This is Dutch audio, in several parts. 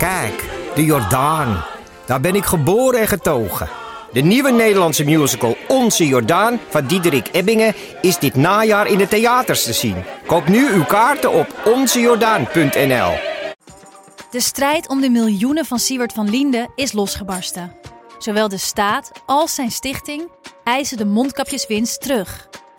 Kijk, de Jordaan. Daar ben ik geboren en getogen. De nieuwe Nederlandse musical Onze Jordaan van Diederik Ebbingen is dit najaar in de theaters te zien. Koop nu uw kaarten op onzejordaan.nl. De strijd om de miljoenen van Siewert van Liende is losgebarsten. Zowel de staat als zijn stichting eisen de mondkapjeswinst terug.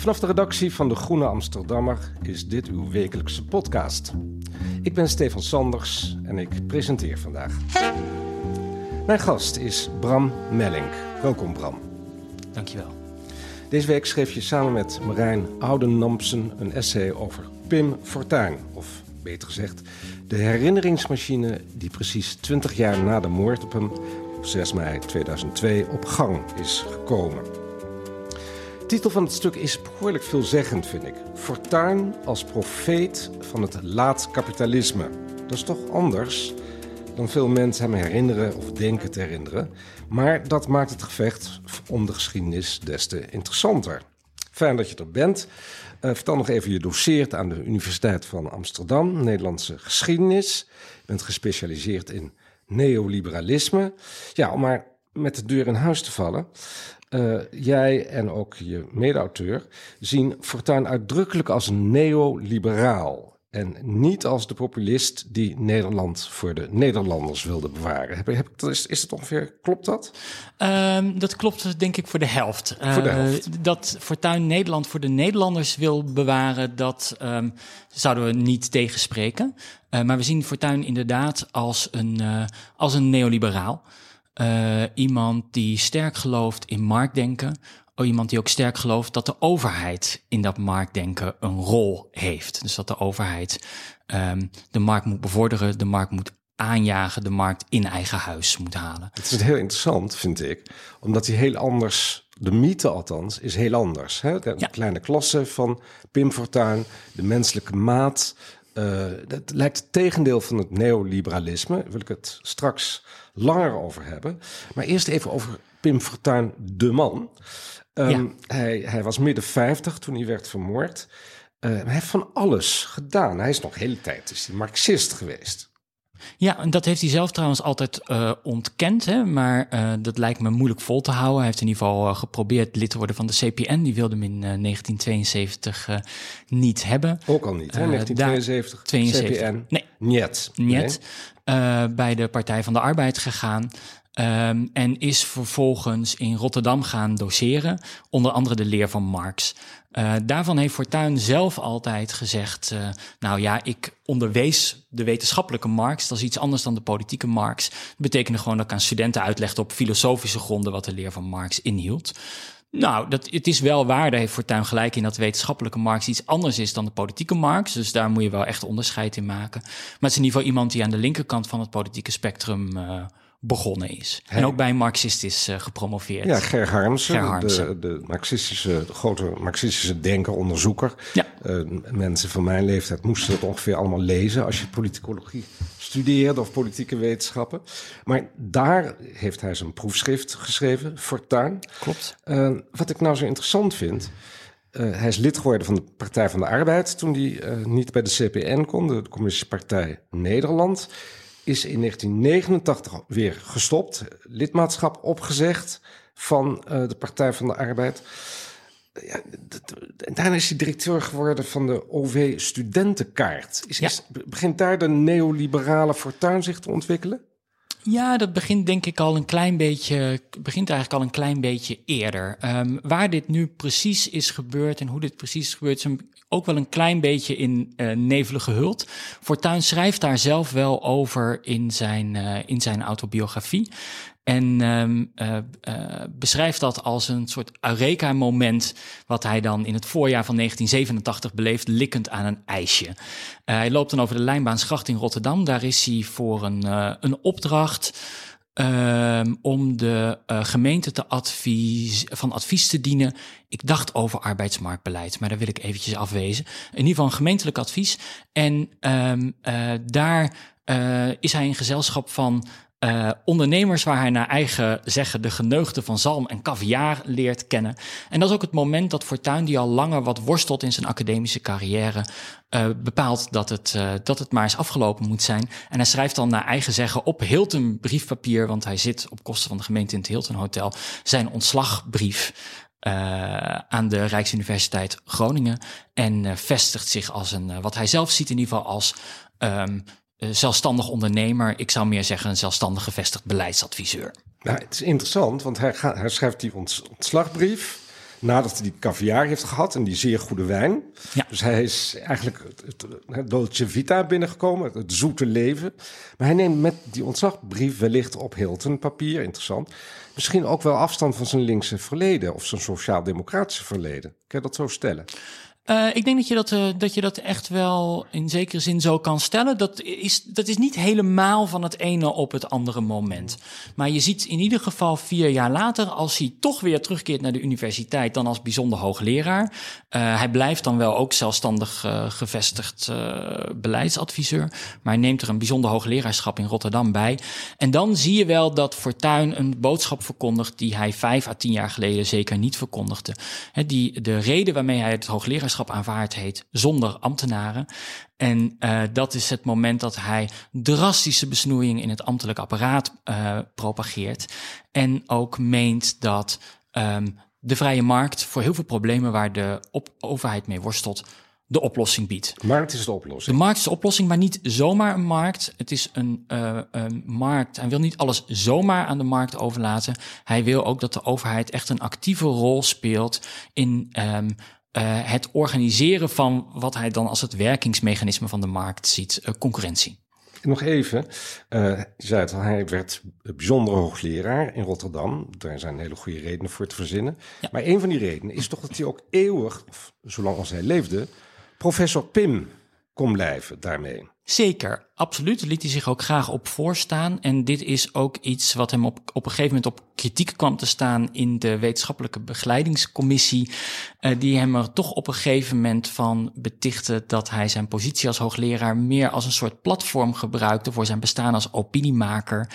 Vanaf de redactie van De Groene Amsterdammer is dit uw wekelijkse podcast. Ik ben Stefan Sanders en ik presenteer vandaag. Mijn gast is Bram Mellink. Welkom Bram. Dankjewel. Deze week schreef je samen met Marijn Oudenampsen een essay over Pim Fortuyn. Of beter gezegd, de herinneringsmachine die precies 20 jaar na de moord op hem op 6 mei 2002 op gang is gekomen. Titel van het stuk is behoorlijk veelzeggend, vind ik. Fortuyn als profeet van het laat-kapitalisme. Dat is toch anders dan veel mensen hem herinneren of denken te herinneren. Maar dat maakt het gevecht om de geschiedenis des te interessanter. Fijn dat je er bent. Uh, vertel nog even, je doseert aan de Universiteit van Amsterdam, Nederlandse geschiedenis. Je bent gespecialiseerd in neoliberalisme. Ja, om maar met de deur in huis te vallen. Uh, jij en ook je mede-auteur zien Fortuyn uitdrukkelijk als een neoliberaal. En niet als de populist die Nederland voor de Nederlanders wilde bewaren. Heb, heb, is, is het ongeveer, klopt dat? Um, dat klopt denk ik voor de helft. Voor de helft. Uh, dat Fortuyn Nederland voor de Nederlanders wil bewaren, dat um, zouden we niet tegenspreken. Uh, maar we zien Fortuyn inderdaad als een, uh, als een neoliberaal. Uh, iemand die sterk gelooft in marktdenken. Oh, iemand die ook sterk gelooft dat de overheid in dat marktdenken een rol heeft. Dus dat de overheid um, de markt moet bevorderen, de markt moet aanjagen, de markt in eigen huis moet halen. Het is heel interessant, vind ik, omdat hij heel anders, de mythe althans, is heel anders. Hè? De ja. kleine klasse van Pim Fortuyn, de menselijke maat. Uh, dat lijkt het tegendeel van het neoliberalisme. Wil ik het straks langer over hebben. Maar eerst even over Pim Fortuyn, de man. Um, ja. hij, hij was midden 50 toen hij werd vermoord. Uh, hij heeft van alles gedaan. Hij is nog de hele tijd is hij marxist geweest. Ja, en dat heeft hij zelf trouwens altijd uh, ontkend. Hè? Maar uh, dat lijkt me moeilijk vol te houden. Hij heeft in ieder geval uh, geprobeerd lid te worden van de CPN. Die wilde hem in 1972 niet hebben. Ook al niet, hè? 1972. 72. CPN. Nee. Niet. Niet. Nee. bij de Partij van de Arbeid gegaan. Um, en is vervolgens in Rotterdam gaan doseren, onder andere de leer van Marx. Uh, daarvan heeft Fortuyn zelf altijd gezegd: uh, Nou ja, ik onderwees de wetenschappelijke Marx. Dat is iets anders dan de politieke Marx. Dat betekende gewoon dat ik aan studenten uitlegde op filosofische gronden wat de leer van Marx inhield. Nou, dat, het is wel waar, daar heeft Fortuyn gelijk in dat de wetenschappelijke Marx iets anders is dan de politieke Marx. Dus daar moet je wel echt onderscheid in maken. Maar het is in ieder geval iemand die aan de linkerkant van het politieke spectrum uh, begonnen is. En ook bij een marxist is uh, gepromoveerd. Ja, Ger Harmsen, Ger Harmsen. De, de, marxistische, de grote marxistische denker, onderzoeker. Ja. Uh, mensen van mijn leeftijd moesten het ongeveer allemaal lezen als je politicologie studeerde of politieke wetenschappen. Maar daar heeft hij zijn proefschrift geschreven, Fortuyn. Klopt. Uh, wat ik nou zo interessant vind... Hij is lid geworden van de Partij van de Arbeid toen hij niet bij de CPN kon, de Communistische Partij Nederland is in 1989 weer gestopt, lidmaatschap opgezegd van uh, de Partij van de Arbeid. Ja, daarna is hij directeur geworden van de OV Studentenkaart. Is, Ja. is, begint daar de neoliberale fortuin zich te ontwikkelen? Ja, dat begint denk ik al een klein beetje, begint eigenlijk al een klein beetje eerder. Um, waar dit nu precies is gebeurd en hoe dit precies is gebeurd, is ook wel een klein beetje in uh, nevelen gehuld. Fortuyn schrijft daar zelf wel over in zijn, uh, in zijn autobiografie. En um, uh, uh, beschrijft dat als een soort Eureka-moment, wat hij dan in het voorjaar van 1987 beleeft, likkend aan een ijsje. Uh, hij loopt dan over de lijnbaansgracht in Rotterdam. Daar is hij voor een, een opdracht. Ehm, om de gemeente te advies, van advies te dienen. Ik dacht over arbeidsmarktbeleid, maar daar wil ik eventjes afwezen. In ieder geval een gemeentelijk advies. En uh, daar is hij in gezelschap van uh, ondernemers waar hij naar eigen zeggen de geneugde van zalm en caviar leert kennen. En dat is ook het moment dat Fortuyn, die al langer wat worstelt in zijn academische carrière, uh, bepaalt dat het, uh, dat het maar eens afgelopen moet zijn. En hij schrijft dan naar eigen zeggen op Hilton briefpapier, want hij zit op kosten van de gemeente in het Hilton Hotel, zijn ontslagbrief. Uh, aan de Rijksuniversiteit Groningen. En vestigt zich als een, wat hij zelf ziet in ieder geval als um, zelfstandig ondernemer. Ik zou meer zeggen een zelfstandig gevestigd beleidsadviseur. Nou, het is interessant, want hij, gaat, hij schrijft die ont, ontslagbrief nadat hij die caviar heeft gehad en die zeer goede wijn. Ja. Dus hij is eigenlijk het, het Dolce Vita binnengekomen, het zoete leven. Maar hij neemt met die ontslagbrief wellicht op Hilton papier, interessant. Misschien ook wel afstand van zijn linkse verleden of zijn sociaal-democratische verleden. Kan je dat zo stellen? Uh, ik denk dat je dat, uh, dat je dat echt wel in zekere zin zo kan stellen. Dat is, dat is niet helemaal van het ene op het andere moment. Maar je ziet in ieder geval vier jaar later, als hij toch weer terugkeert naar de universiteit, dan als bijzonder hoogleraar. Uh, hij blijft dan wel ook zelfstandig gevestigd beleidsadviseur. Maar hij neemt er een bijzonder hoogleraarschap in Rotterdam bij. En dan zie je wel dat Fortuyn een boodschap verkondigt die hij vijf à tien jaar geleden zeker niet verkondigde. Die, de reden waarmee hij het hoogleraarschap aanvaard heet zonder ambtenaren. En uh, dat is het moment dat hij drastische besnoeiing in het ambtelijk apparaat uh, propageert. En ook meent dat um, de vrije markt voor heel veel problemen waar de op overheid mee worstelt, de oplossing biedt. De markt is de oplossing. De markt is de oplossing, maar niet zomaar een markt. Het is een, uh, een markt. Hij wil niet alles zomaar aan de markt overlaten. Hij wil ook dat de overheid echt een actieve rol speelt in um, uh, het organiseren van wat hij dan als het werkingsmechanisme van de markt ziet, uh, concurrentie. Nog even, uh, je zei het al, hij werd bijzonder hoogleraar in Rotterdam. Daar zijn hele goede redenen voor te verzinnen. Ja. Maar een van die redenen is toch dat hij ook eeuwig, of zolang als hij leefde, professor Pim kon blijven daarmee. Zeker, absoluut. Liet hij zich ook graag op voorstaan. En dit is ook iets wat hem op, op een gegeven moment op kritiek kwam te staan in de wetenschappelijke begeleidingscommissie. Uh, die hem er toch op een gegeven moment van betichtte dat hij zijn positie als hoogleraar meer als een soort platform gebruikte voor zijn bestaan als opiniemaker.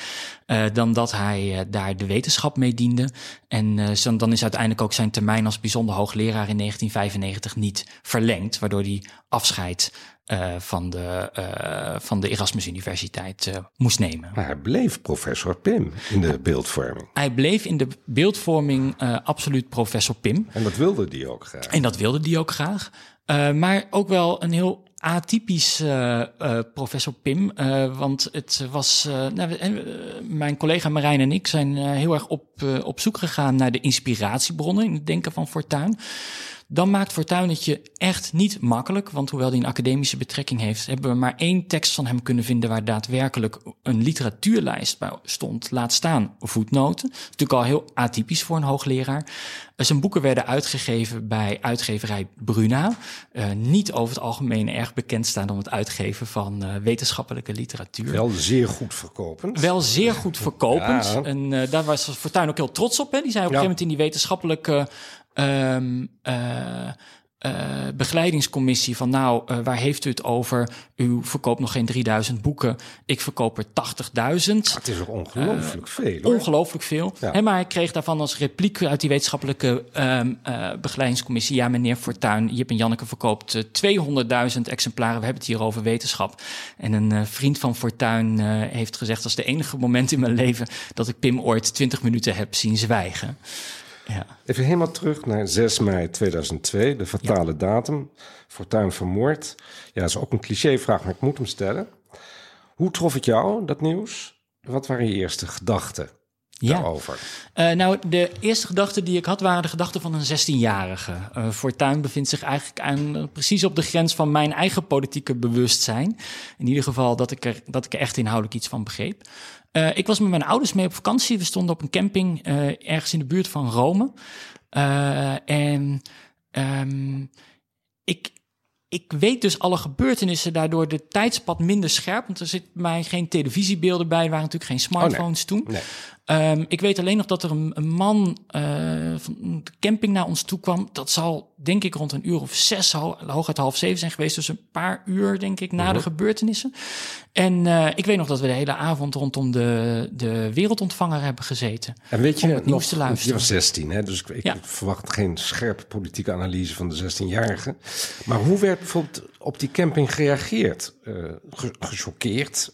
Uh, dan dat hij uh, daar de wetenschap mee diende. En dan is uiteindelijk ook zijn termijn als bijzonder hoogleraar in 1995 niet verlengd, waardoor hij afscheid van, de, uh, van de Erasmus Universiteit uh, moest nemen. Maar hij bleef professor Pim in de beeldvorming. Hij bleef in de beeldvorming absoluut professor Pim. En dat wilde hij ook graag. En dat wilde hij ook graag. maar ook wel een heel atypisch uh, uh, professor Pim. Uh, want het was. nou, mijn collega Marijn en ik zijn heel erg op, op zoek gegaan naar de inspiratiebronnen in het denken van Fortuyn. Dan maakt Fortuyn het je echt niet makkelijk. Want hoewel hij een academische betrekking heeft, hebben we maar één tekst van hem kunnen vinden waar daadwerkelijk een literatuurlijst bij stond. Laat staan voetnoten. Natuurlijk al heel atypisch voor een hoogleraar. Zijn boeken werden uitgegeven bij uitgeverij Bruna. Uh, niet over het algemeen erg bekend staan om het uitgeven van uh, wetenschappelijke literatuur. Wel zeer goed verkopend. Wel zeer goed verkopend. Ja. En uh, daar was Fortuyn ook heel trots op. Hè? Die zei op een ja. gegeven moment in die wetenschappelijke um, uh, uh, begeleidingscommissie van nou, uh, waar heeft u het over? U verkoopt nog geen 3000 boeken, ik verkoop er 80.000. Het is ook ongelooflijk uh, veel. Hoor. Ongelooflijk veel. Ja. Maar hij kreeg daarvan als repliek uit die wetenschappelijke um, begeleidingscommissie, ja meneer Fortuyn, Jip en Janneke verkoopt 200.000 exemplaren, we hebben het hier over wetenschap. En een vriend van Fortuyn heeft gezegd, dat is de enige moment in mijn leven dat ik Pim ooit 20 minuten heb zien zwijgen. Ja. Even helemaal terug naar 6 mei 2002, de fatale ja. datum. Fortuyn vermoord. Ja, dat is ook een clichévraag, maar ik moet hem stellen. Hoe trof het jou, dat nieuws? Wat waren je eerste gedachten ja. daarover? Uh, nou, de eerste gedachten die ik had waren de gedachten van een 16-jarige. Uh, Fortuyn bevindt zich eigenlijk aan, uh, precies op de grens van mijn eigen politieke bewustzijn. In ieder geval dat ik er, dat ik er echt inhoudelijk iets van begreep. Uh, ik was met mijn ouders mee op vakantie. We stonden op een camping uh, ergens in de buurt van Rome. Uh, en um, ik, ik weet dus alle gebeurtenissen, daardoor de tijdspad minder scherp. Want er zit mij geen televisiebeelden bij, er waren natuurlijk geen smartphones oh, nee. toen. Ehm, ik weet alleen nog dat er een, een man uh, van de camping naar ons toe kwam. Dat zal denk ik rond een uur of zes, ho hooguit half zeven zijn geweest. Dus een paar uur denk ik na de gebeurtenissen. En uh, ik weet nog dat we de hele avond rondom de, de wereldontvanger hebben gezeten. En weet je, om het nieuws te nog, luisteren. je was 16, hè? dus ik, ik Ja. verwacht geen scherpe politieke analyse van de 16-jarige. Maar hoe werd bijvoorbeeld op die camping gereageerd? Eh, ge- gechoqueerd?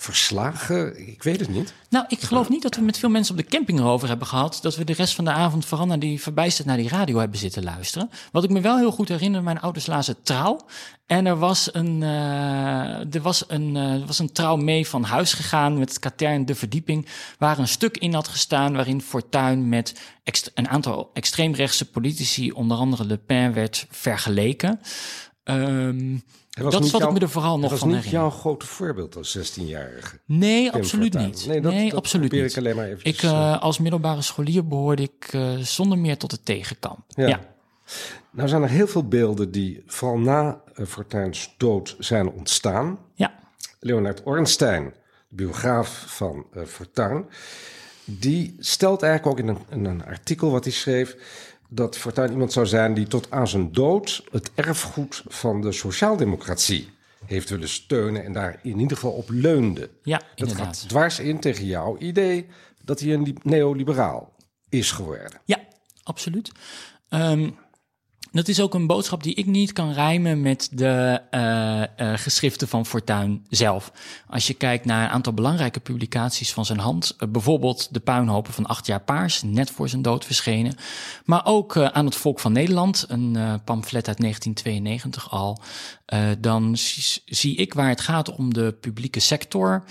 Verslagen? Ik weet het niet. Nou, ik geloof niet dat we met veel mensen op de camping erover hebben gehad. Dat we de rest van de avond vooral naar die verbijsterd naar die radio hebben zitten luisteren. Wat ik me wel heel goed herinner, mijn ouders lazen trouw. En er was een, uh, er was een, uh, was een trouw mee van huis gegaan met het katern De Verdieping. Waar een stuk in had gestaan waarin Fortuyn met een aantal extreemrechtse politici, onder andere Le Pen, werd vergeleken. Um, dat wat ik me er vooral nog was van niet herinner. jouw grote voorbeeld als 16-jarige. Nee, Tim absoluut Fortuyn. niet. Nee, Nee, dat- dat absoluut niet. ik alleen maar eventjes, ik, uh, als middelbare scholier behoorde ik uh, zonder meer tot het tegenkamp. Ja. Ja. Nou zijn er heel veel beelden die vooral na uh, Fortuyn's dood zijn ontstaan. ja. Leonard Ornstein, de biograaf van Fortuyn, die stelt eigenlijk ook in een, in een artikel wat hij schreef dat Fortuyn iemand zou zijn die tot aan zijn dood het erfgoed van de sociaaldemocratie heeft willen steunen en daar in ieder geval op leunde. Ja, dat inderdaad. gaat dwars in tegen jouw idee dat hij een li- neoliberaal is geworden. Ja, absoluut. Um, dat is ook een boodschap die ik niet kan rijmen met de uh, geschriften van Fortuyn zelf. Als je kijkt naar een aantal belangrijke publicaties van zijn hand, uh, bijvoorbeeld De Puinhopen van acht jaar paars, net voor zijn dood verschenen. Maar ook aan het Volk van Nederland, een pamflet uit 1992 al. Dan zie, ik waar het gaat om de publieke sector.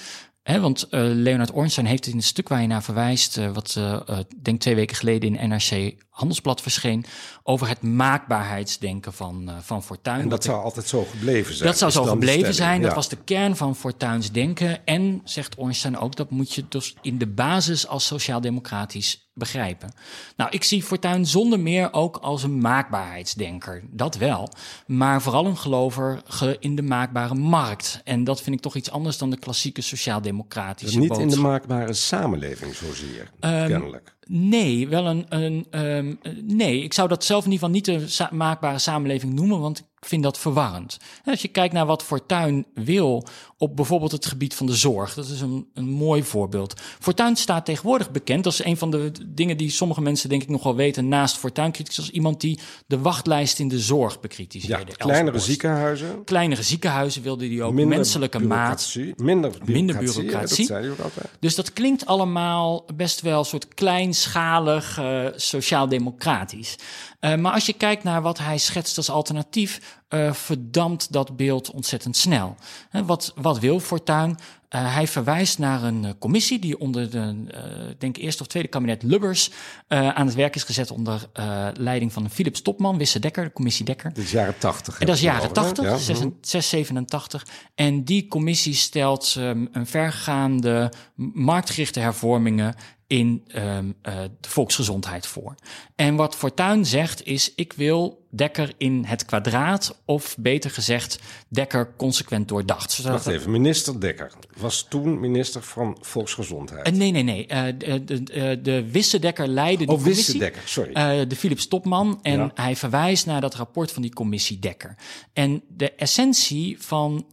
Want uh, Leonard Ornstein heeft in het stuk waar je naar verwijst, uh, wat uh, denk twee weken geleden in NRC Handelsblad verscheen, over het maakbaarheidsdenken van, van Fortuyn. En dat zou altijd zo gebleven zijn. Dat zou zo gebleven zijn. Dat was de kern van Fortuyn's denken. En, zegt Ornstein ook, dat moet je dus in de basis als sociaal-democratisch begrijpen. Nou, ik zie Fortuyn zonder meer ook als een maakbaarheidsdenker. Dat wel. Maar vooral een gelover in de maakbare markt. En dat vind ik toch iets anders dan de klassieke sociaal-democratische Niet in de maakbare samenleving zozeer, Ehm, kennelijk. Nee, wel een. een um, nee, ik zou dat zelf in ieder geval niet sa maakbare samenleving noemen, want vind dat verwarrend. Als je kijkt naar wat Fortuyn wil op bijvoorbeeld het gebied van de zorg, dat is een, een mooi voorbeeld. Fortuyn staat tegenwoordig bekend als een van de dingen die sommige mensen denk ik nog wel weten, naast Fortuyn kritisch, als iemand die de wachtlijst in de zorg Ja, bekritiseerde. kleinere Elsborst. ziekenhuizen, Kleinere ziekenhuizen wilde hij ook, minder menselijke maat. bureaucratie, Minder bureaucratie, Minder ja, bureaucratie. dat zei hij ook altijd. Dus dat klinkt allemaal best wel een soort kleinschalig uh, sociaal-democratisch. Uh, maar als je kijkt naar wat hij schetst als alternatief, uh, verdampt dat beeld ontzettend snel. He, wat, wat wil Fortuyn? Uh, hij verwijst naar een uh, commissie die onder de, denk eerste of tweede kabinet Lubbers aan het werk is gezet onder leiding van Philips Topman, Wisse Dekker, de commissie Dekker. Dat is jaren 80. En dat is jaren over, hè? 80, Ja, 6, mhm. 687. En die commissie stelt um, een vergaande marktgerichte hervormingen in um, uh, de volksgezondheid voor. En wat Fortuyn zegt is, ik wil Dekker in het kwadraat, of beter gezegd, Dekker consequent doordacht. Zodat Wacht even, minister Dekker was toen minister van Volksgezondheid. Uh, nee, nee, nee. Uh, de, de, de Wisse Dekker leidde de oh, commissie. Wisse Dekker, sorry. Uh, de Philips Topman. En Ja. hij verwijst naar dat rapport van die commissie Dekker. En de essentie van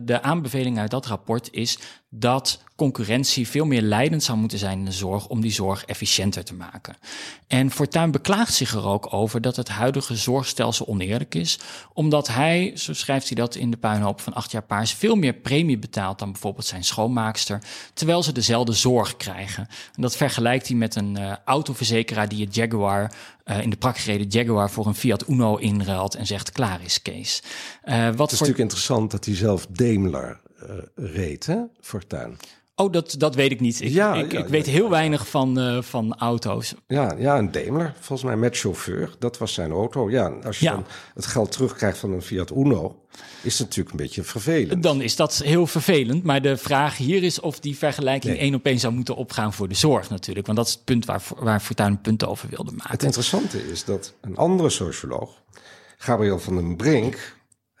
de aanbeveling uit dat rapport is dat concurrentie veel meer leidend zou moeten zijn in de zorg om die zorg efficiënter te maken. En Fortuyn beklaagt zich er ook over dat het huidige zorgstelsel oneerlijk is, omdat hij, zo schrijft hij dat in de puinhoop van acht jaar paars, veel meer premie betaalt dan bijvoorbeeld zijn schoonmaakster, terwijl ze dezelfde zorg krijgen. En dat vergelijkt hij met een uh, autoverzekeraar die het Jaguar uh, in de prak gereden Jaguar voor een Fiat Uno inruilt en zegt klaar is Kees. Uh, wat Het is voor... natuurlijk interessant dat hij zelf Daimler uh, reed, hè, Fortuyn. Oh, dat, dat weet ik niet. Ik, Ja, ik, ja, ik weet ja, heel weinig van, uh, van auto's. Ja, ja, een Daimler, volgens mij met chauffeur. Dat was zijn auto. Ja, als je dan het geld terugkrijgt van een Fiat Uno, is het natuurlijk een beetje vervelend. Dan is dat heel vervelend. Maar de vraag hier is of die vergelijking Nee. één op één zou moeten opgaan voor de zorg natuurlijk. Want dat is het punt waar, waar Fortuyn een punt over wilde Het maken. interessante is dat een andere socioloog, Gabriel van den Brink,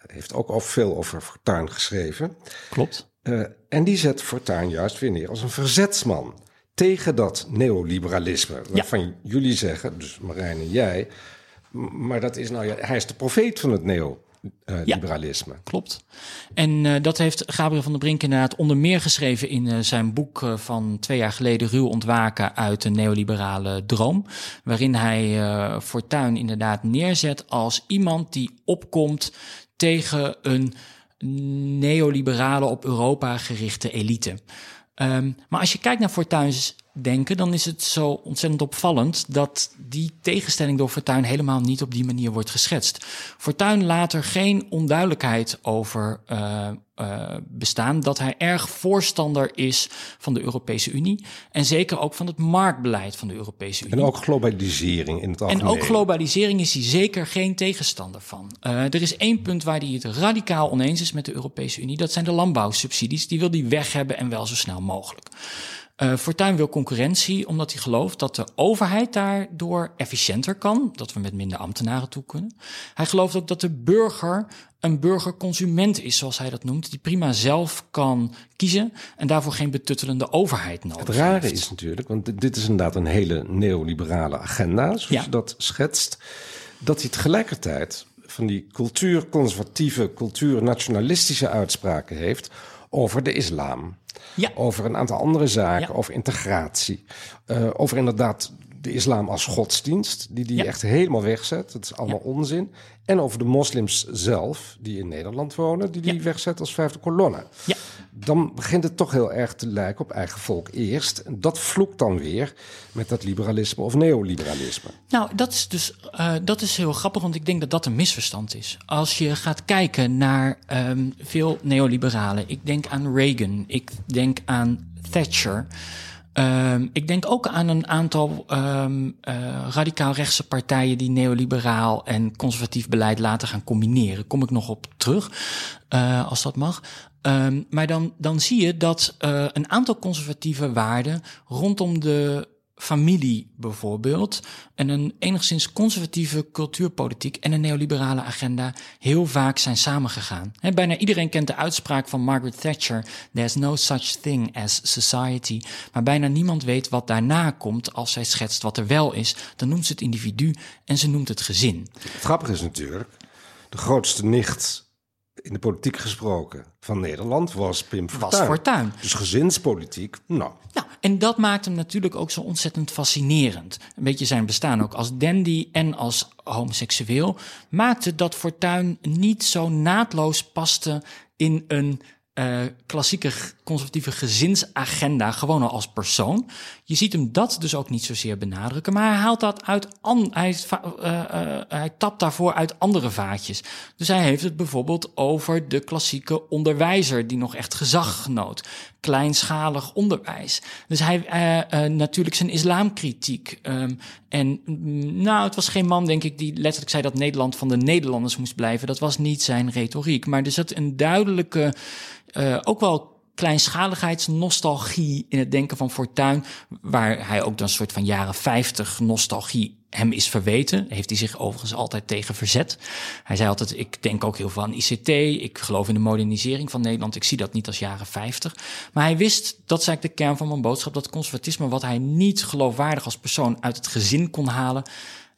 heeft ook al veel over Fortuyn geschreven. Klopt. Uh, en die zet Fortuyn juist weer neer als een verzetsman tegen dat neoliberalisme. Waarvan jullie zeggen, dus Marijn en jij. Maar dat is nou ja, hij is de profeet van het neoliberalisme. Ja, klopt. En uh, dat heeft Gabriel van der Brink inderdaad onder meer geschreven in uh, zijn boek van twee jaar geleden, Ruw ontwaken uit de neoliberale droom. Waarin hij Fortuyn inderdaad neerzet als iemand die opkomt tegen een neoliberale op Europa gerichte elite. Um, maar als je kijkt naar Fortuyn's denken, dan is het zo ontzettend opvallend dat die tegenstelling door Fortuyn helemaal niet op die manier wordt geschetst. Fortuyn laat er geen onduidelijkheid over uh, uh, bestaan dat hij erg voorstander is van de Europese Unie en zeker ook van het marktbeleid van de Europese Unie. En ook globalisering in het algemeen. En ook globalisering is hij zeker geen tegenstander van. Uh, er is één punt waar hij het radicaal oneens is met de Europese Unie. Dat zijn de landbouwsubsidies. Die wil hij weg hebben en wel zo snel mogelijk. Uh, Fortuyn wil concurrentie omdat hij gelooft dat de overheid daardoor efficiënter kan, dat we met minder ambtenaren toe kunnen. Hij gelooft ook dat de burger een burgerconsument is, zoals hij dat noemt, die prima zelf kan kiezen en daarvoor geen betuttelende overheid nodig heeft. Het rare is natuurlijk, want dit is inderdaad een hele neoliberale agenda, zoals ja. je dat schetst, dat hij tegelijkertijd van die cultuurconservatieve, cultuurnationalistische uitspraken heeft over de islam. Ja. Over een aantal andere zaken, over integratie. Uh, over inderdaad de islam als godsdienst, die die ja. echt helemaal wegzet. Dat is allemaal ja. onzin. En over de moslims zelf, die in Nederland wonen, die die wegzet als vijfde kolonne. Ja. Dan begint het toch heel erg te lijken op eigen volk eerst. En dat vloekt dan weer met dat liberalisme of neoliberalisme. Nou, dat is dus uh, dat is heel grappig, want ik denk dat dat een misverstand is. Als je gaat kijken naar um, veel neoliberalen, ik denk aan Reagan, ik denk aan Thatcher. Um, ik denk ook aan een aantal um, uh, radicaal-rechtse partijen die neoliberaal en conservatief beleid laten gaan combineren. Kom ik nog op terug, uh, als dat mag. Um, maar dan, dan zie je dat uh, een aantal conservatieve waarden rondom de familie bijvoorbeeld en een enigszins conservatieve cultuurpolitiek en een neoliberale agenda heel vaak zijn samengegaan. Bijna iedereen kent de uitspraak van Margaret Thatcher: There's no such thing as society. Maar bijna niemand weet wat daarna komt als zij schetst wat er wel is. Dan noemt ze het individu en ze noemt het gezin. Het grappige is natuurlijk, de grootste nicht in de politiek gesproken van Nederland was Pim Fortuyn. Was Fortuyn. Dus gezinspolitiek, nou. Ja, en dat maakt hem natuurlijk ook zo ontzettend fascinerend. Een beetje zijn bestaan ook als dandy en als homoseksueel... maakte dat Fortuyn niet zo naadloos paste in een uh, klassieke conservatieve gezinsagenda gewoon al als persoon. Je ziet hem dat dus ook niet zozeer benadrukken, maar hij haalt dat uit, an, hij, uh, hij tapt daarvoor uit andere vaatjes. Dus hij heeft het bijvoorbeeld over de klassieke onderwijzer die nog echt gezag genoot. Kleinschalig onderwijs. Dus hij, natuurlijk zijn islamkritiek. Um, en mm, nou, het was geen man, denk ik, die letterlijk zei dat Nederland van de Nederlanders moest blijven. Dat was niet zijn retoriek. Maar er zat een duidelijke uh, ook wel kleinschaligheidsnostalgie in het denken van Fortuin, waar hij ook dan een soort van jaren 50 nostalgie hem is verweten. Heeft hij zich overigens altijd tegen verzet. Hij zei altijd, ik denk ook heel veel aan ICT, ik geloof in de modernisering van Nederland, ik zie dat niet als jaren 50. Maar hij wist, dat is eigenlijk de kern van mijn boodschap, dat conservatisme, wat hij niet geloofwaardig als persoon uit het gezin kon halen,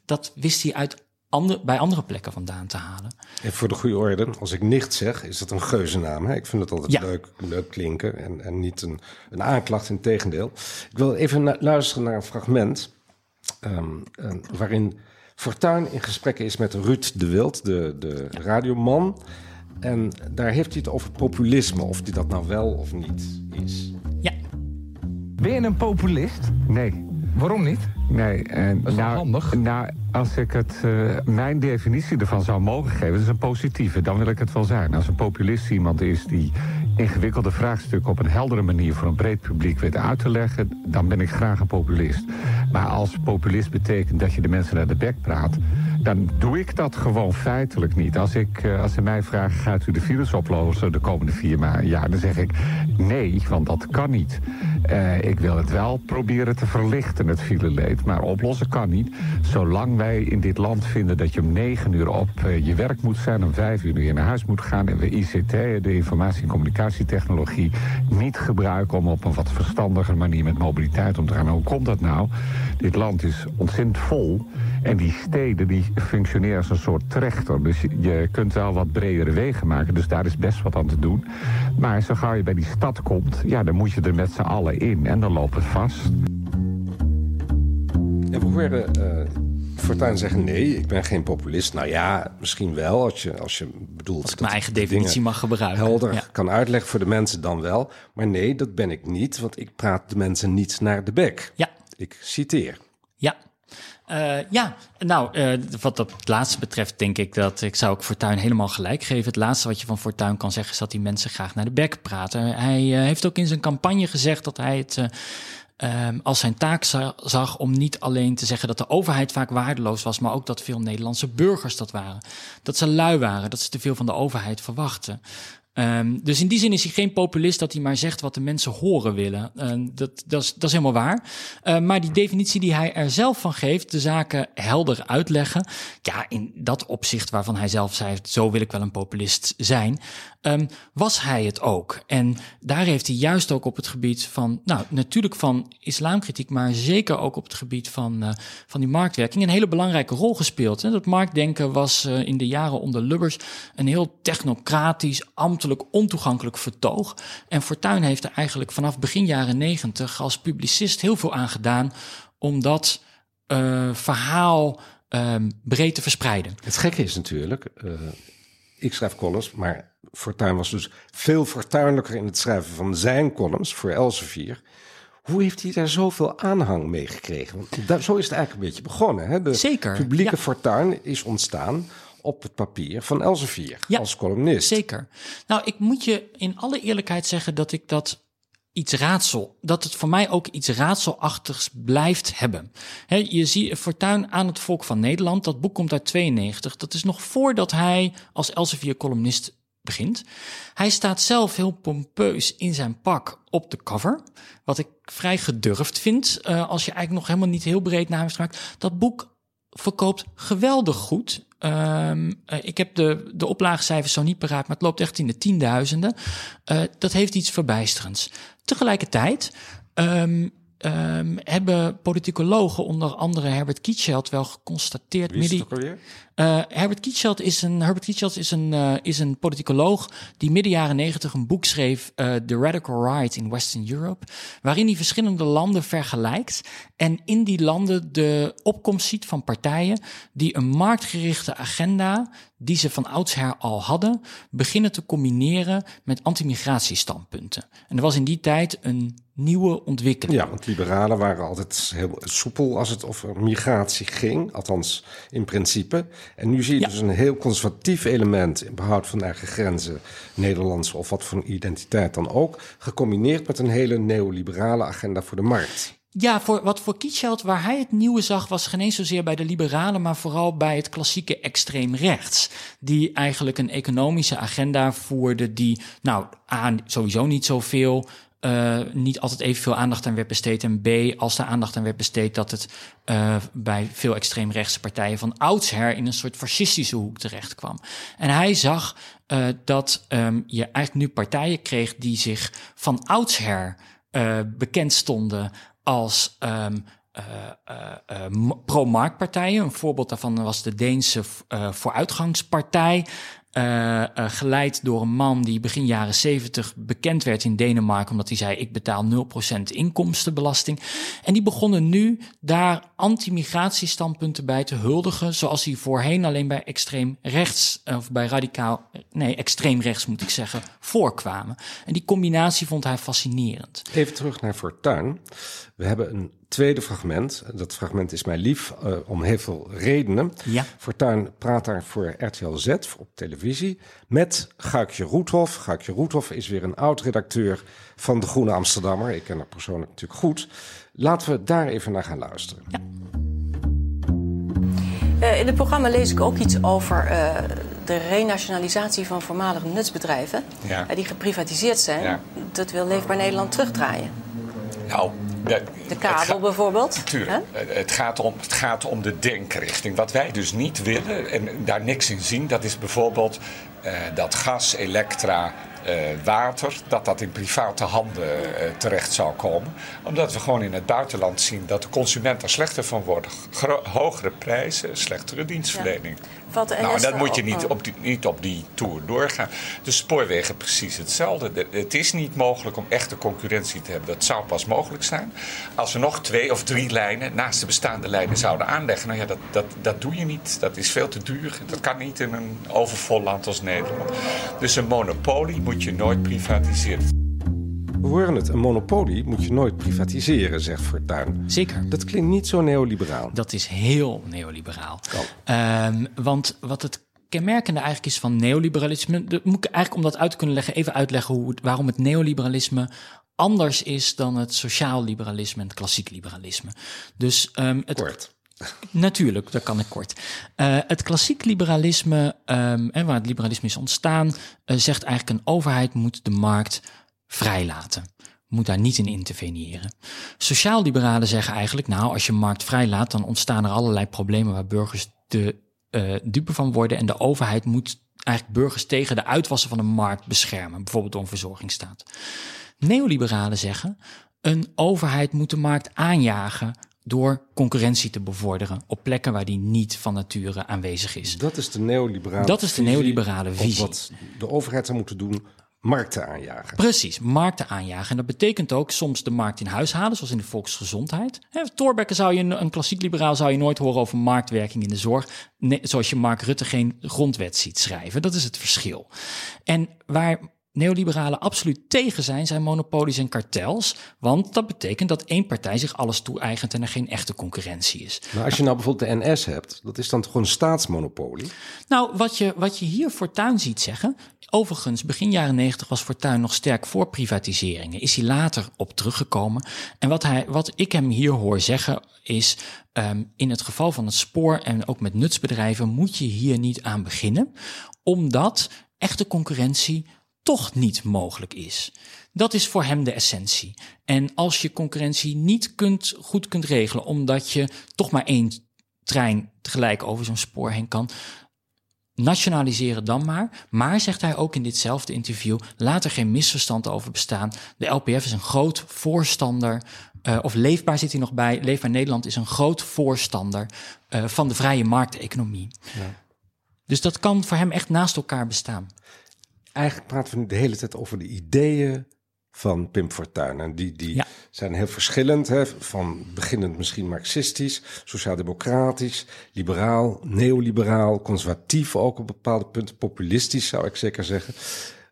dat wist hij uit ander, bij andere plekken vandaan te halen. En voor de goede orde, als ik nicht zeg, is dat een geuzennaam. Hè? Ik vind het altijd ja. leuk, leuk klinken en, en niet een, een aanklacht, in tegendeel. Ik wil even na luisteren naar een fragment um, um, waarin Fortuyn in gesprekken is met Ruud de Wild, de, de radioman. En daar heeft hij het over populisme, of die dat nou wel of niet is. Ja. Ben je een populist? Nee. Waarom niet? Nee, en dat is nou, handig. Nou, als ik het, uh, mijn definitie ervan zou mogen geven, dat is een positieve, dan wil ik het wel zijn. Als een populist iemand is die ingewikkelde vraagstukken op een heldere manier voor een breed publiek weet uit te leggen, dan ben ik graag een populist. Maar als populist betekent dat je de mensen naar de bek praat, dan doe ik dat gewoon feitelijk niet. Als, ik, uh, als ze mij vragen, gaat u de virus oplossen de komende vier jaar, dan zeg ik nee, want dat kan niet. Uh, ik wil het wel proberen te verlichten, het fileleed. Maar oplossen kan niet. Zolang wij in dit land vinden dat je om negen uur op uh, je werk moet zijn... om vijf uur weer naar huis moet gaan... en we ICT, de informatie- en communicatietechnologie... niet gebruiken om op een wat verstandiger manier met mobiliteit om te gaan. Hoe komt dat nou? Dit land is ontzettend vol... En die steden die functioneren als een soort trechter. Dus je kunt wel wat bredere wegen maken. Dus daar is best wat aan te doen. Maar zo gauw je bij die stad komt... ja, dan moet je er met z'n allen in. En dan loopt het vast. En we hoorden uh, Fortuyn zeggen... nee, ik ben geen populist. Nou ja, misschien wel, als je, als je bedoelt... Als ik mijn eigen definitie mag gebruiken. Helder ja. kan uitleggen voor de mensen dan wel. Maar nee, dat ben ik niet, want ik praat de mensen niet naar de bek. Ja. Ik citeer. Uh, ja, nou, uh, wat dat laatste betreft denk ik dat ik zou ook Fortuyn helemaal gelijk geven. Het laatste wat je van Fortuyn kan zeggen is dat die mensen graag naar de bek praten. Hij uh, heeft ook in zijn campagne gezegd dat hij het um, als zijn taak zag om niet alleen te zeggen dat de overheid vaak waardeloos was, maar ook dat veel Nederlandse burgers dat waren. Dat ze lui waren, dat ze te veel van de overheid verwachten. Um, dus in die zin is hij geen populist dat hij maar zegt wat de mensen horen willen. Uh, dat, dat, is, dat is helemaal waar. Uh, maar die definitie die hij er zelf van geeft, de zaken helder uitleggen. Ja, in dat opzicht waarvan hij zelf zei, zo wil ik wel een populist zijn. Um, was hij het ook. En daar heeft hij juist ook op het gebied van, nou natuurlijk van islamkritiek, maar zeker ook op het gebied van, uh, van die marktwerking een hele belangrijke rol gespeeld. Hè. Dat marktdenken was uh, in de jaren onder Lubbers een heel technocratisch, ambtelijk, ontoegankelijk vertoog. En Fortuyn heeft er eigenlijk vanaf begin jaren negentig als publicist heel veel aan gedaan om dat uh, verhaal um, breed te verspreiden. Het gekke is natuurlijk, ik schrijf columns, maar Fortuyn was dus veel fortuinlijker in het schrijven van zijn columns voor Elsevier. Hoe heeft hij daar zoveel aanhang mee gekregen? Want daar, zo is het eigenlijk een beetje begonnen. Hè? De Zeker, publieke ja. fortuin is ontstaan op het papier van Elsevier ja, als columnist. Zeker. Nou, ik moet je in alle eerlijkheid zeggen dat ik dat iets raadsel, dat het voor mij ook iets raadselachtigs blijft hebben. He, je ziet Fortuyn aan het volk van Nederland, dat boek komt uit 92. Dat is nog voordat hij als Elsevier columnist begint. Hij staat zelf heel pompeus in zijn pak op de cover. Wat ik vrij gedurfd vind, uh, als je eigenlijk nog helemaal niet heel breed naar hem. Dat boek verkoopt geweldig goed. Um, ik heb de, de oplaagcijfers zo niet paraat, maar het loopt echt in de tienduizenden. Uh, dat heeft iets verbijsterends. Tegelijkertijd um, um, hebben politicologen, onder andere Herbert Kietscheld, wel geconstateerd. Wie is het ook alweer? Uh, Herbert Kietscheld is een, Herbert Kietscheld is een, uh, is een politicoloog die midden jaren negentig een boek schreef, uh, The Radical Right in Western Europe, waarin hij verschillende landen vergelijkt en in die landen de opkomst ziet van partijen die een marktgerichte agenda, die ze van oudsher al hadden, beginnen te combineren met anti-migratiestandpunten. En er was in die tijd een nieuwe ontwikkeling. Ja, want liberalen waren altijd heel soepel als het over migratie ging, althans in principe. En nu zie je Ja. dus een heel conservatief element in behoud van eigen grenzen, Nederlands of wat voor identiteit dan ook, gecombineerd met een hele neoliberale agenda voor de markt. Ja, voor, wat voor Kietscheld, waar hij het nieuwe zag, was geen zozeer bij de liberalen, maar vooral bij het klassieke extreem rechts. Die eigenlijk een economische agenda voerde die, nou, A, sowieso niet zoveel, uh, niet altijd evenveel aandacht aan werd besteed. En B, als er aandacht aan werd besteed, dat het uh, bij veel extreemrechtse partijen van oudsher in een soort fascistische hoek terecht kwam. En hij zag uh, dat um, je eigenlijk nu partijen kreeg die zich van oudsher bekend stonden als um, uh, uh, uh, pro-marktpartijen. Een voorbeeld daarvan was de Deense vooruitgangspartij. Uh, uh, geleid door een man die begin jaren 70 bekend werd in Denemarken, omdat hij zei: Ik betaal 0% inkomstenbelasting. En die begonnen nu daar anti-migratiestandpunten bij te huldigen, zoals die voorheen alleen bij extreem rechts, of bij radicaal, nee, extreem rechts moet ik zeggen, voorkwamen. En die combinatie vond hij fascinerend. Even terug naar Fortuin. We hebben een tweede fragment. Dat fragment is mij lief uh, om heel veel redenen. Ja. Fortuyn praat daar voor RTL Z op televisie met Guikje Roethoff. Guikje Roethoff is weer een oud-redacteur van De Groene Amsterdammer. Ik ken haar persoonlijk natuurlijk goed. Laten we daar even naar gaan luisteren. Ja. Uh, in het programma lees ik ook iets over uh, de renationalisatie van voormalige nutsbedrijven. Ja. die geprivatiseerd zijn. Ja. Dat wil Leefbaar Nederland terugdraaien. Nou, de, de kabel bijvoorbeeld. Tuurlijk. Het gaat, om, het gaat om de denkrichting. Wat wij dus niet willen en daar niks in zien, dat is bijvoorbeeld uh, dat gas, elektra, uh, water, dat dat in private handen uh, terecht zou komen. Omdat we gewoon in het buitenland zien dat de consument er slechter van wordt. Gro hogere prijzen, slechtere dienstverlening. Ja. Nou, en dat moet je niet op, die, niet op die tour doorgaan. De spoorwegen precies hetzelfde. De, het is niet mogelijk om echte concurrentie te hebben. Dat zou pas mogelijk zijn als we nog twee of drie lijnen naast de bestaande lijnen zouden aanleggen. Nou ja, dat, dat, dat doe je niet. Dat is veel te duur. Dat kan niet in een overvol land als Nederland. Dus een monopolie moet je nooit privatiseren. We horen het, een monopolie moet je nooit privatiseren, zegt Fortuyn. Zeker. Dat klinkt niet zo neoliberaal. Dat is heel neoliberaal. Um, want wat het kenmerkende eigenlijk is van neoliberalisme... moet ik eigenlijk om dat uit te kunnen leggen... even uitleggen hoe waarom het neoliberalisme anders is dan het sociaal liberalisme en het klassiek liberalisme. Dus um, het, Kort. Natuurlijk, dat kan ik kort. Uh, het klassiek liberalisme, um, en waar het liberalisme is ontstaan, uh, zegt eigenlijk een overheid moet de markt vrijlaten. Moet daar niet in interveneren. Sociaal-liberalen zeggen eigenlijk, nou, als je markt vrijlaat, dan ontstaan er allerlei problemen waar burgers de uh, dupe van worden. En de overheid moet eigenlijk burgers tegen de uitwassen van de markt beschermen, bijvoorbeeld door een verzorgingsstaat. Neoliberalen zeggen, een overheid moet de markt aanjagen door concurrentie te bevorderen op plekken waar die niet van nature aanwezig is. Dat is de neoliberale Dat is de neoliberale visie. Wat de overheid zou moeten doen markten aanjagen. Precies, markten aanjagen. En dat betekent ook soms de markt in huis halen, zoals in de volksgezondheid. Torbekke zou je, een klassiek liberaal zou je nooit horen over marktwerking in de zorg. Zoals je Mark Rutte geen grondwet ziet schrijven. Dat is het verschil. En waar neoliberalen absoluut tegen zijn, zijn monopolies en kartels. Want dat betekent dat één partij zich alles toe-eigent en er geen echte concurrentie is. Maar als je nou bijvoorbeeld de NS hebt, dat is dan toch een staatsmonopolie? Nou, wat je, wat je hier Fortuin ziet zeggen. Overigens, begin jaren negentig was Fortuin nog sterk voor privatiseringen. Is hij later op teruggekomen. En wat, hij, wat ik hem hier hoor zeggen is. Um, in het geval van het spoor en ook met nutsbedrijven moet je hier niet aan beginnen. Omdat echte concurrentie toch niet mogelijk is. Dat is voor hem de essentie. En als je concurrentie niet kunt, goed kunt regelen, omdat je toch maar één trein tegelijk over zo'n spoor heen kan, nationaliseren dan maar. Maar, zegt hij ook in ditzelfde interview, laat er geen misverstand over bestaan. De LPF is een groot voorstander, uh, of Leefbaar zit hij nog bij, Leefbaar Nederland is een groot voorstander uh, van de vrije markteconomie. Ja. Dus dat kan voor hem echt naast elkaar bestaan eigenlijk praten we nu de hele tijd over de ideeën van Pim Fortuyn. En die, die ja. zijn heel verschillend, hè, van beginnend misschien marxistisch, sociaal-democratisch, liberaal, neoliberaal, conservatief ook op bepaalde punten, populistisch zou ik zeker zeggen.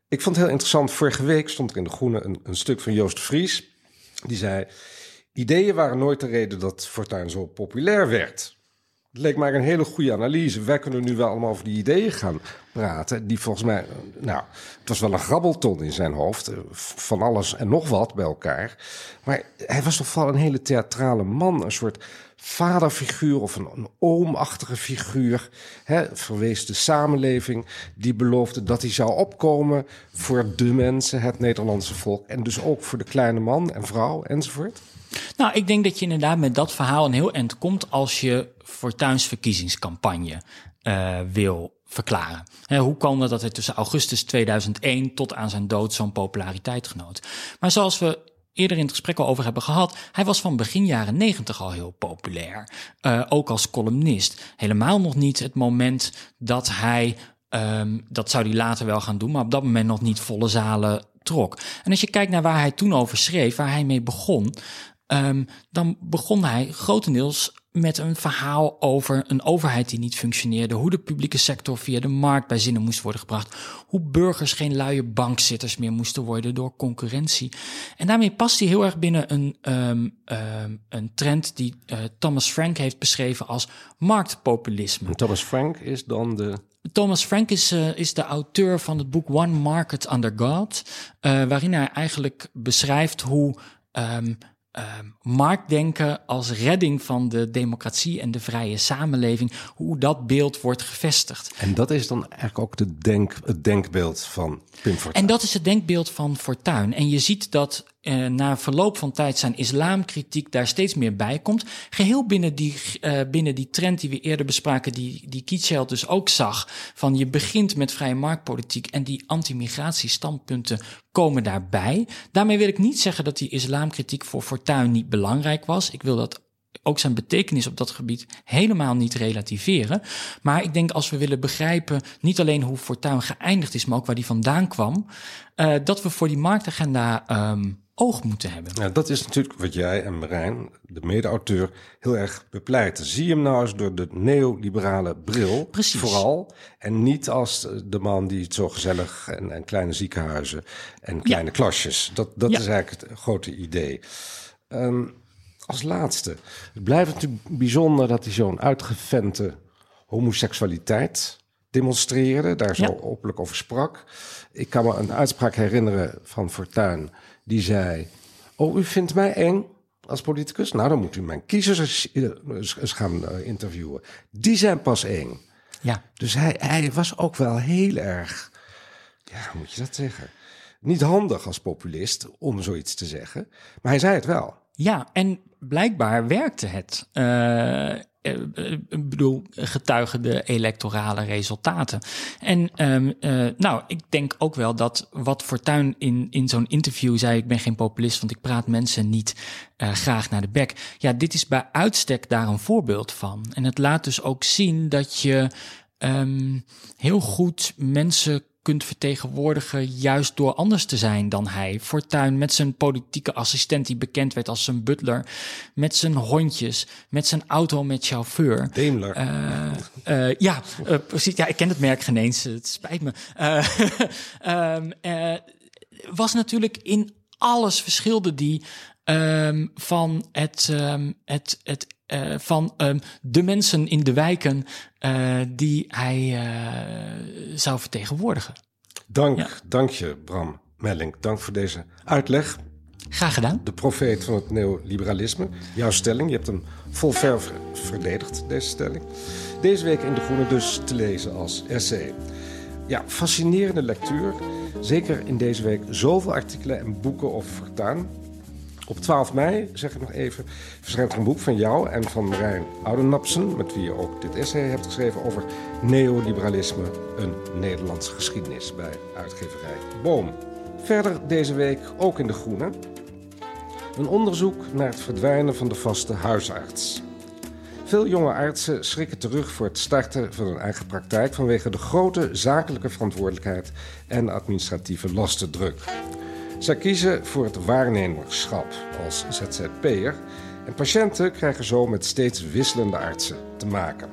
Ik vond het heel interessant, vorige week stond er in De Groene een, een stuk van Joost Vries, die zei, ideeën waren nooit de reden dat Fortuyn zo populair werd. Het leek mij een hele goede analyse. Wij kunnen nu wel allemaal over die ideeën gaan praten. Die volgens mij, nou, het was wel een grabbelton in zijn hoofd. Eh, van alles en nog wat bij elkaar. Maar hij was toch wel een hele theatrale man. Een soort vaderfiguur of een, een oomachtige figuur. Hè, verwees de samenleving. Die beloofde dat hij zou opkomen voor de mensen, het Nederlandse volk. En dus ook voor de kleine man en vrouw enzovoort. Nou, ik denk dat je inderdaad met dat verhaal een heel eind komt als je Fortuins verkiezingscampagne uh, wil verklaren. Hoe kwam het dat hij tussen augustus 2001 tot aan zijn dood zo'n populariteit genoot? Maar zoals we eerder in het gesprek al over hebben gehad, hij was van begin jaren 90 al heel populair. Uh, ook als columnist. Helemaal nog niet het moment dat hij, um, dat zou hij later wel gaan doen, maar op dat moment nog niet volle zalen trok. En als je kijkt naar waar hij toen over schreef, waar hij mee begon, um, dan begon hij grotendeels met een verhaal over een overheid die niet functioneerde, hoe de publieke sector via de markt bij zinnen moest worden gebracht, hoe burgers geen luie bankzitters meer moesten worden door concurrentie. En daarmee past hij heel erg binnen een, um, um, een trend die uh, Thomas Frank heeft beschreven als marktpopulisme. En Thomas Frank is dan de Thomas Frank is, uh, is de auteur van het boek One Market Under God, uh, waarin hij eigenlijk beschrijft hoe um, uh, marktdenken als redding van de democratie en de vrije samenleving, hoe dat beeld wordt gevestigd. En dat is dan eigenlijk ook de denk, het denkbeeld van Pim Fortuyn. En dat is het denkbeeld van Fortuyn. En je ziet dat uh, na verloop van tijd zijn islamkritiek daar steeds meer bij komt. Geheel binnen die, uh, binnen die trend die we eerder bespraken, die, die Kietscheld dus ook zag. Van je begint met vrije marktpolitiek en die anti-migratiestandpunten komen daarbij. Daarmee wil ik niet zeggen dat die islamkritiek voor Fortuyn niet belangrijk was. Ik wil dat ook zijn betekenis op dat gebied helemaal niet relativeren. Maar ik denk als we willen begrijpen, niet alleen hoe Fortuyn geëindigd is, maar ook waar die vandaan kwam, uh, dat we voor die marktagenda um, oog moeten hebben. Ja, dat is natuurlijk wat jij en Marijn, de mede-auteur, heel erg bepleiten. Zie hem nou eens door de neoliberale bril. Precies. Vooral. En niet als de man die het zo gezellig en, en kleine ziekenhuizen en kleine ja. klasjes. Dat, dat ja. is eigenlijk het grote idee. Um, als laatste. Het blijft natuurlijk bijzonder dat hij zo'n uitgevente homoseksualiteit demonstreerde. Daar zo openlijk over sprak. Ik kan me een uitspraak herinneren van Fortuyn. Die zei, oh, u vindt mij eng als politicus? Nou, dan moet u mijn kiezers eens gaan uh, interviewen. Die zijn pas eng. Ja. Dus hij, hij was ook wel heel erg, ja, hoe moet je dat zeggen? Niet handig als populist om zoiets te zeggen. Maar hij zei het wel. Ja, en blijkbaar werkte het. Uh, ik bedoel, getuigen de electorale resultaten. En um, uh, nou, ik denk ook wel dat wat Fortuyn in, in zo'n interview zei: Ik ben geen populist, want ik praat mensen niet graag naar de bek. Ja, dit is bij uitstek daar een voorbeeld van. En het laat dus ook zien dat je um, heel goed mensen kunt vertegenwoordigen juist door anders te zijn dan hij. Fortuin met zijn politieke assistent die bekend werd als zijn butler, met zijn hondjes, met zijn auto met chauffeur. Daimler. Uh, uh, ja, uh, precies. Ja, ik ken het merk geen eens. Het spijt me. um, was natuurlijk in alles verschilde die um, van het, um, het, het uh, van um, de mensen in de wijken uh, die hij uh, zou vertegenwoordigen. Dank, ja. dank je Bram Melling. Dank voor deze uitleg. Graag gedaan. De profeet van het neoliberalisme. Jouw stelling, je hebt hem vol verf verdedigd, deze stelling. Deze week in De Groene dus te lezen als essay. Ja, fascinerende lectuur. Zeker in deze week zoveel artikelen en boeken over Fortuyn. Op 12 mei, zeg ik nog even, verschijnt er een boek van jou en van Marijn Oudenapsen, met wie je ook dit essay hebt geschreven over neoliberalisme, een Nederlandse geschiedenis bij uitgeverij Boom. Verder deze week ook in De Groene een onderzoek naar het verdwijnen van de vaste huisarts. Veel jonge artsen schrikken terug voor het starten van een eigen praktijk vanwege de grote zakelijke verantwoordelijkheid en administratieve lastendruk. Zij kiezen voor het waarnemerschap als ZZP'er en patiënten krijgen zo met steeds wisselende artsen te maken.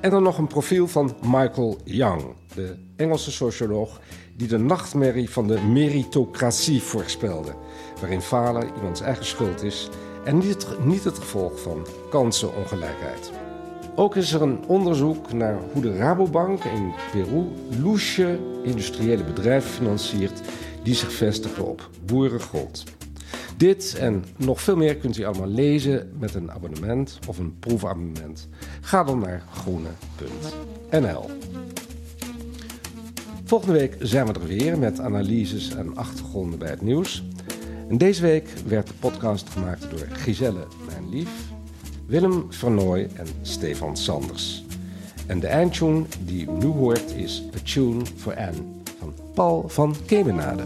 En dan nog een profiel van Michael Young, de Engelse socioloog die de nachtmerrie van de meritocratie voorspelde, waarin falen iemands eigen schuld is en niet het, niet het gevolg van kansenongelijkheid. Ook is er een onderzoek naar hoe de Rabobank in Peru loesje industriële bedrijven financiert die zich vestigen op boerengrond. Dit en nog veel meer kunt u allemaal lezen met een abonnement of een proefabonnement. Ga dan naar groene.nl. Volgende week zijn we er weer met analyses en achtergronden bij het nieuws. En deze week werd de podcast gemaakt door Giselle Mijn Lief, Willem Vernooy en Stefan Sanders. En de eindtune die u nu hoort is A Tune for Anne Paul van Kemenade.